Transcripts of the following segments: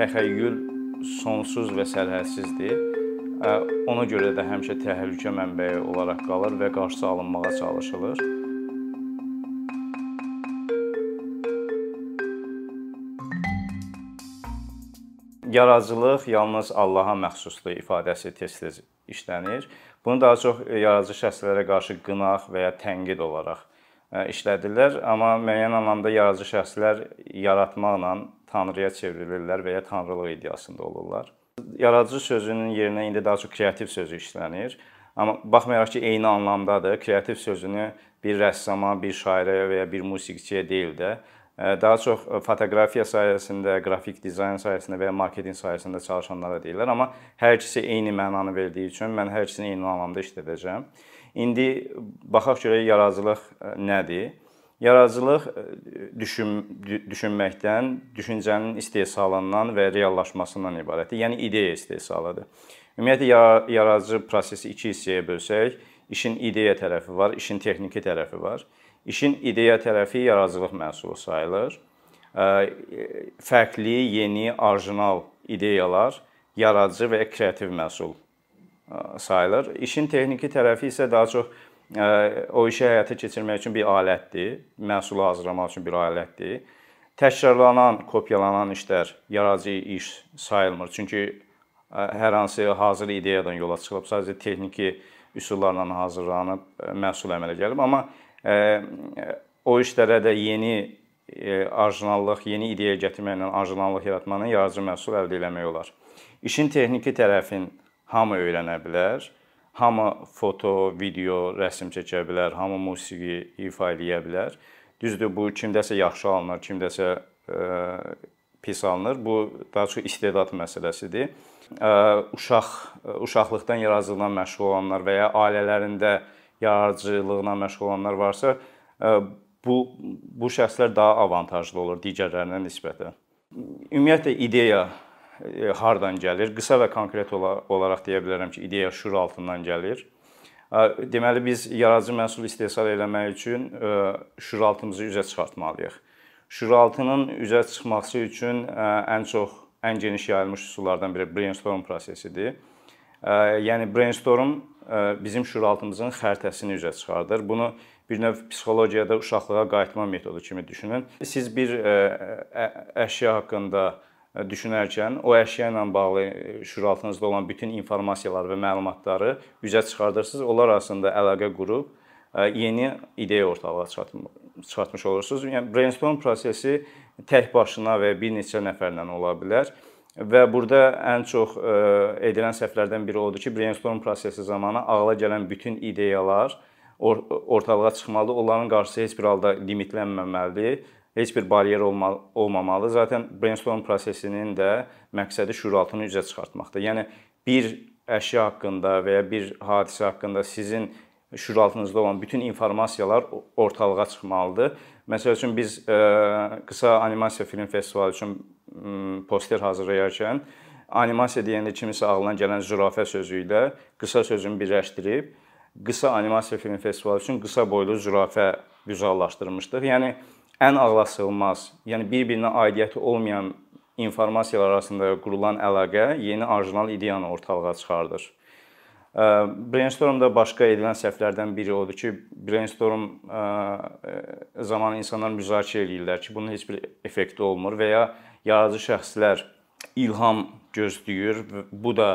təxəyyül sonsuz və sərhədsizdir. Ona görə də həmişə təhlükə mənbəyi olaraq qalır və qarşısı alınmağa çalışılır. Yaradıcılıq yalnız Allaha məxsusdur ifadəsi tez-tez işlənir. Bunu daha çox yaradıcı şəxslərə qarşı qınaq və ya tənqid olaraq işlədirlər, amma müəyyən anlamda yaradıcı şəxslər yaratmaqla tanrıya çevrilirlər və ya tanrılıq iddiasında olurlar. Yaradıcı sözünün yerinə indi daha çox kreativ sözü işlənir. Amma baxmayaraq ki, eyni anlamdadır. Kreativ sözünü bir rəssama, bir şairə və ya bir musiqiçiyə deyil də, daha çox fotoqrafiya sahəsində, qrafik dizayn sahəsində və ya marketinq sahəsində çalışanlara deyirlər. Amma hər ikisi eyni mənanı verdiyi üçün mən hər ikisini eyni anlamda işlədəcəm. İndi baxaq görək yaradıcılıq nədir? Yaradıcılıq düşün düşünməkdən, düşüncənin istehsalından və reallaşmasından ibarətdir. Yəni ideya istehsalıdır. Ümumiyyətlə yaradıcı prosesi iki hissəyə bölsək, işin ideya tərəfi var, işin texniki tərəfi var. İşin ideya tərəfi yaradıcılıq məhsulu sayılır. Fərqli, yeni, orijinal ideyalar yaradıcı və kreativ məhsul sayılır. İşin texniki tərəfi isə daha çox o işi həyata keçirmək üçün bir alətdir, məhsulu hazırlamaq üçün bir alətdir. Təkrarlanan, kopyalanan işlər yaradıcı iş sayılmır. Çünki hər hansı hazır ideyadan yola çıxılıb, sadəcə texniki üsullarla hazırlanıb məhsul əmələ gəlib, amma o işlərə də yeni orijinallıq, yeni ideya gətirməklə orijinallıq yaratmaqla yaradıcı məhsul əldə etmək olar. İşin texniki tərəfin hamı öyrənə bilər. Hamı foto, video, rəsm çəkə bilər, hamı musiqi ifa eləyə bilər. Düzdür, bu kimdəsə yaxşı alınır, kimdəsə pis alınır. Bu daha çox istedad məsələsidir. Uşaq uşaqlıqdan yaradıcılıqla məşğul olanlar və ya ailələrində yaradıcılıqla məşğul olanlar varsa, bu bu şəxslər daha avantajlı olur digərlərinə nisbətən. Ümumiyyətlə ideya hardan gəlir? Qısa və konkret olaraq deyə bilərəm ki, ideya şur altından gəlir. Deməli biz yaradıcı məhsul istehsal eləmək üçün şuraltımızı üzə çıxartmalıyıq. Şuraltının üzə çıxması üçün ən çox ən geniş yayılmış üsullardan biri brainstorm prosesidir. Yəni brainstorm bizim şuraltımızın xəritəsini üzə çıxardır. Bunu bir növ psixologiyada uşaqlığa qayıtma metodu kimi düşünün. Siz bir əşya haqqında düşünərkən o əşya ilə bağlı şuraltınızda olan bütün informasiyalar və məlumatları üzə çıxardırsınız. Onlar arasında əlaqə qurub yeni ideya ortalığa çıxartmış olursunuz. Yəni brainstorm prosesi tək başına və bir neçə nəfərlə ola bilər. Və burada ən çox edilən səhvlərdən biri odur ki, brainstorm prosesi zamanı ağla gələn bütün ideyalar ortalığa çıxmalıdır. Onların qarşısı heç bir halda limitlənməməlidir. Heç bir baryer olmamalı. Zaten brainstorm prosesinin də məqsədi şuuraltını üzə çıxartmaqdır. Yəni bir əşya haqqında və ya bir hadisə haqqında sizin şuuraltınızda olan bütün informasiyalar ortalığa çıxmalıdır. Məsəl üçün biz qısa animasiya film festivalı üçün poster hazırlayarkən animasiya deyəndə kimisə ağlına gələn zürafə sözü ilə qısa sözünü birləşdirib qısa animasiya film festivalı üçün qısa boylu zürafə vizuallaşdırmışdıq. Yəni ən ağlasığmaz, yəni bir-birinə aidiyyəti olmayan informasiyalar arasında qurulan əlaqə yeni orijinal ideyanı ortalığa çıxardır. Brainstormda başqa edilən səhvlərdən biri odur ki, brainstorm zamanı insanlar müzakirə eləyirlər ki, bunun heç bir effekti olmur və ya yaradıcı şəxslər ilham gözləyir. Bu da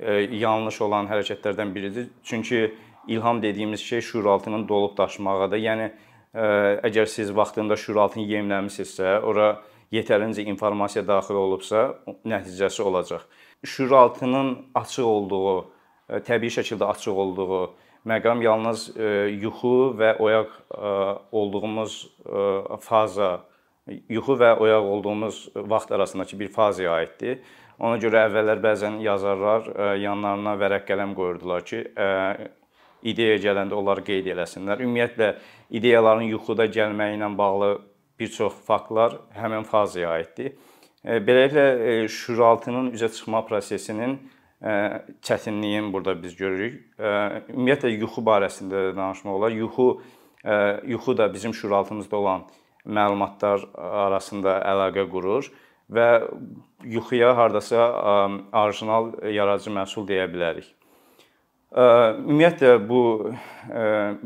yanlış olan hərəkətlərdən biridir. Çünki ilham dediyimiz şey şuuraltının dolub daşmağıdır. Yəni əgər siz vaxtında şuuraltını yemləmisinizsə, ora yetərincə informasiya daxil olubsa, nəticəsi olacaq. Şuuraltının açıq olduğu, təbii şəkildə açıq olduğu məqam yalnız yuxu və oyaq olduğumuz faza yuxu və oyaq olduğumuz vaxt arasındakı bir fazaya aiddir. Ona görə əvvəllər bəzən yazarlar yanlarına vərəq qələm qoyurdular ki, ideya gələndə onları qeyd eləsinlər. Ümumiyyətlə ideyaların yuxuda gəlməyi ilə bağlı bir çox faktlar həmin fazaya aiddir. Beləliklə şuuraltının üzə çıxma prosesinin çətinliyini burada biz görürük. Ümumiyyətlə yuxu barəsində danışmaq olar. Yuxu yuxu da bizim şuuraltımızda olan məlumatlar arasında əlaqə qurur və yuxuya hardasa orijinal yaradıcı məhsul deyə bilərik. Ümumiyyətlə bu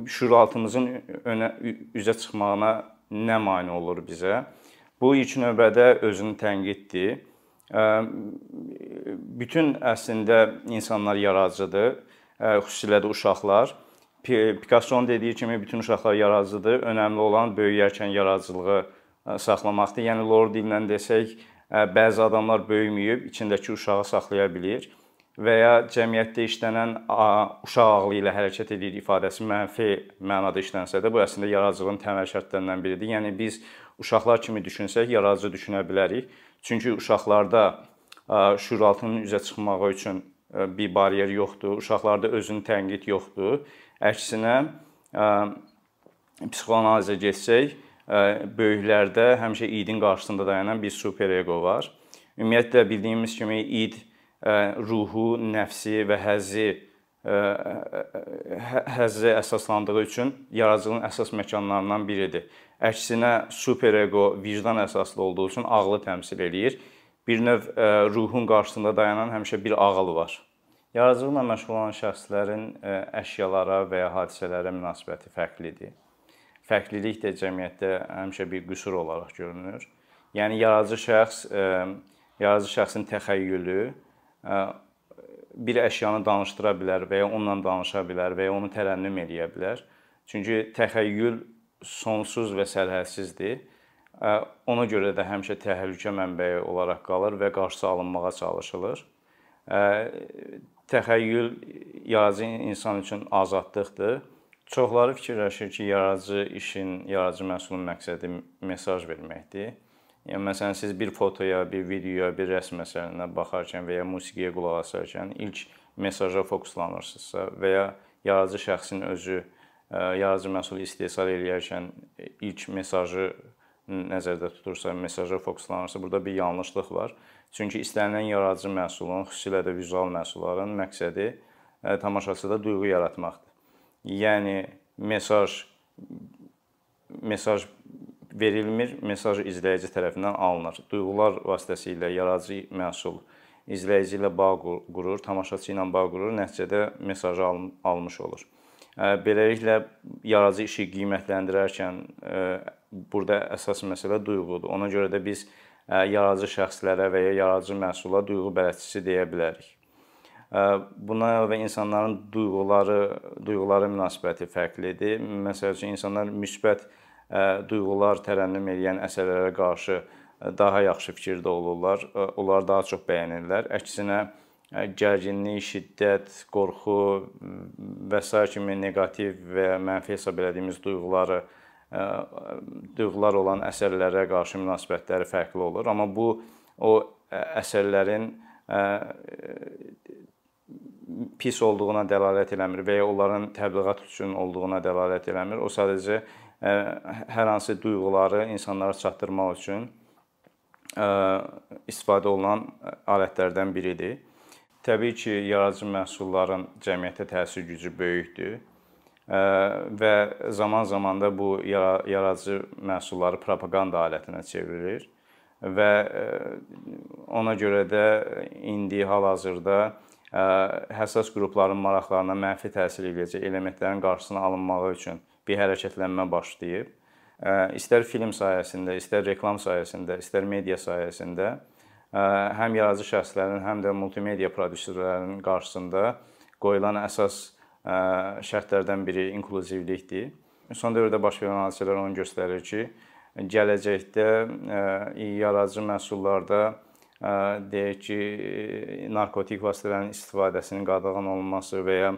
şuuraltımızın önə üzə çıxmağına nə mane olur bizə? Bu ilk növbədə özünü tənqiddir. Bütün əslində insanlar yaradıcıdır, xüsusilə də uşaqlar. Pikassonun dediyi kimi bütün uşaqlar yaradıcıdır. Önəmli olan böyüyərkən yaradıcılığı saxlamaqdır. Yəni lord dillə desək, bəzi adamlar böyüməyib içindəki uşağı saxlaya bilir və ya cəmiyyətdə işlənən uşaq ağlı ilə hərəkət edir ifadəsi mənfi mənada işlənsə də bu əslində yaradıcılığın təməl şərtlərindən biridir. Yəni biz uşaqlar kimi düşünsək yaradıcı düşünə bilərik. Çünki uşaqlarda şuuraltının üzə çıxmağı üçün bir baryer yoxdur. Uşaqlarda özünü tənqid yoxdur. Əksinə psixoanalizə getsək, böyüklərdə həmişə idin qarşısında dayanan bir super ego var. Ümumiyyətlə bildiyimiz kimi id ruhu, nəfsi və həzzi hə, həzzə əsaslandığı üçün yaradıcılığın əsas məkanlarından biridir. Əksinə superego vicdan əsaslı olduğu üçün ağlı təmsil eləyir. Bir növ ruhun qarşısında dayanan həmişə bir ağıl var. Yaradıcılıqla məşğul olan şəxslərin əşyalara və ya hadisələrə münasibəti fərqlidir. Fərqlilik də cəmiyyətdə həmişə bir qüsur olaraq görünür. Yəni yaradıcı şəxs yaradıcı şəxsin təxəyyülü bir əşyanı danışdıra bilər və ya onunla danışa bilər və ya onu tərənnüm eləyə bilər. Çünki təxəyyül sonsuz və sərhədsizdir. Ona görə də həmişə təhlükə mənbəyi olaraq qalır və qarşısı alınmağa çalışılır. Təxəyyül yaradıcı insan üçün azadlıqdır. Çoxları fikirləşir ki, yaradıcı işin, yaradıcı məhsulun məqsədi mesaj verməkdir. Yəni məsələn siz bir fotoya, bir videoya, bir rəsm əsərinə baxarkən və ya musiqiyə qulaq asarkən ilk mesaja fokuslanırsınızsa və ya yaradıcı şəxsin özü yaradıcı məhsul istehsal edərkən ilk mesajı nəzərdə tutursa, mesaja fokuslanırsa, burada bir yanlışlıq var. Çünki istənilən yaradıcı məhsulun, xüsusilə də vizual məhsulların məqsədi tamaşaçıda duyğu yaratmaqdır. Yəni mesaj mesaj verilmir, mesaj izləyici tərəfindən alınır. Duyğular vasitəsilə yaradıcı məhsul izləyici ilə bağ qurur, tamaşaçı ilə bağ qurur, nəticədə mesajı al almış olur. Beləliklə yaradıcı işi qiymətləndirərkən burada əsas məsələ duyğudur. Ona görə də biz yaradıcı şəxslərə və ya yaradıcı məhsula duyğu bələdçisi deyə bilərik. Buna və insanların duyğuları, duyğulara münasibəti fərqlidir. Məsəl üçün insanlar müsbət duyğular tərənnüm edən əsərlərə qarşı daha yaxşı fikirdə olurlar. Onlar daha çox bəyənirlər. Əksinə gərginlik, şiddət, qorxu və s. kimi neqativ və mənfi hesab etdiyimiz duyğuları duyğular olan əsərlərə qarşı münasibətləri fərqli olur. Amma bu o əsərlərin pis olduğuna dəlalət eləmir və ya onların təbliğat üçün olduğuna dəlalət eləmir. O sadəcə hər hansı duyğuları insanlara çatdırmaq üçün istifadə olunan alətlərdən biridir. Təbii ki, yaradıcı məhsulların cəmiyyətə təsir gücü böyükdür və zaman-zaman da bu yaradıcı məhsulları propaqanda alətinə çevrilir və ona görə də indi hal-hazırda həssas qrupların maraqlarına mənfi təsir edəcək elementlərin qarşısının alınmağı üçün bir hərəkətlənmə başlayıb. İstər film sayəsində, istər reklam sayəsində, istər media sayəsində həm yaradıcı şəxslərin, həm də multimedia prodüserlərinin qarşısında qoyulan əsas şərtlərdən biri inklüzivlikdir. Son dövrdə baş verən hadisələr onu göstərir ki, gələcəkdə yaradıcı məhsullarda deyək ki, narkotik vasitələrin istifadəsinin qadağan olunması və ya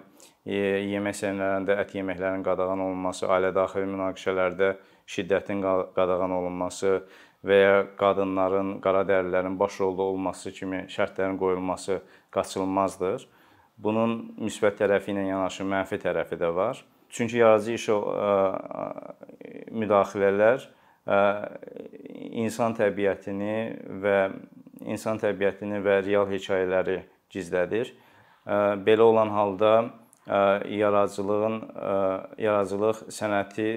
yemək səhmlərində ət yeməklərinin qadağan olunması, ailə-daxili münaqişələrdə şiddətin qadağan olunması və ya qadınların, qara dərililərin baş rolda olması kimi şərtlərin qoyulması qaçılmazdır. Bunun müsbət tərəfi ilə yanaşı mənfi tərəfi də var. Çünki yaradıcı işə müdaxilələr insan təbiətini və insan təbiətini və real hekayələri gizlədir. Belə olan halda yaradıcılığın yaradıcılıq sənəti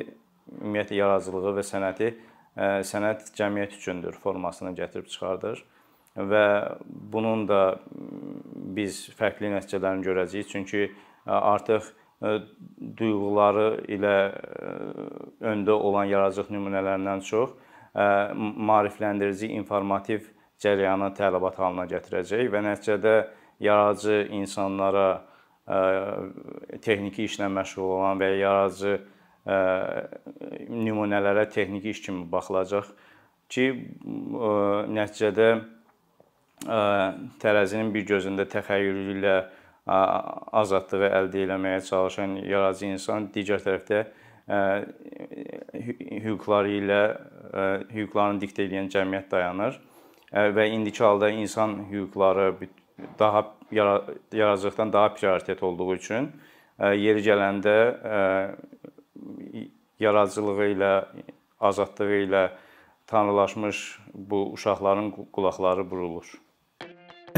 ümumiyyətlə yaradıcılığı və sənəti sənət cəmiyyət üçündür formasını gətirib çıxardır. və bunun da biz fərqli nəticələrini görəcəyik. Çünki artıq duyğuları ilə öndə olan yaradıcılıq nümunələrindən çox maarifləndirici, informativ cərəyanı tələbat halına gətirəcək və nəticədə yaradıcı insanlara texniki işlə məşğul olan və yaradıcı nümunələrə texniki iş kimi baxılacaq ki, nəticədə tərəzinin bir gözündə təxəyyülü ilə azadlığı əldə etməyə çalışan yaradıcı insan digər tərəfdə hüquqları ilə hüquqlarını diktə edən cəmiyyət dayanır. Və indiki halda insan hüquqları daha yaradıcılıqdan daha prioritet olduğu üçün yeri gələndə yaradıcılığı ilə, azadlığı ilə tanrılaşmış bu uşaqların qulaqları burulur.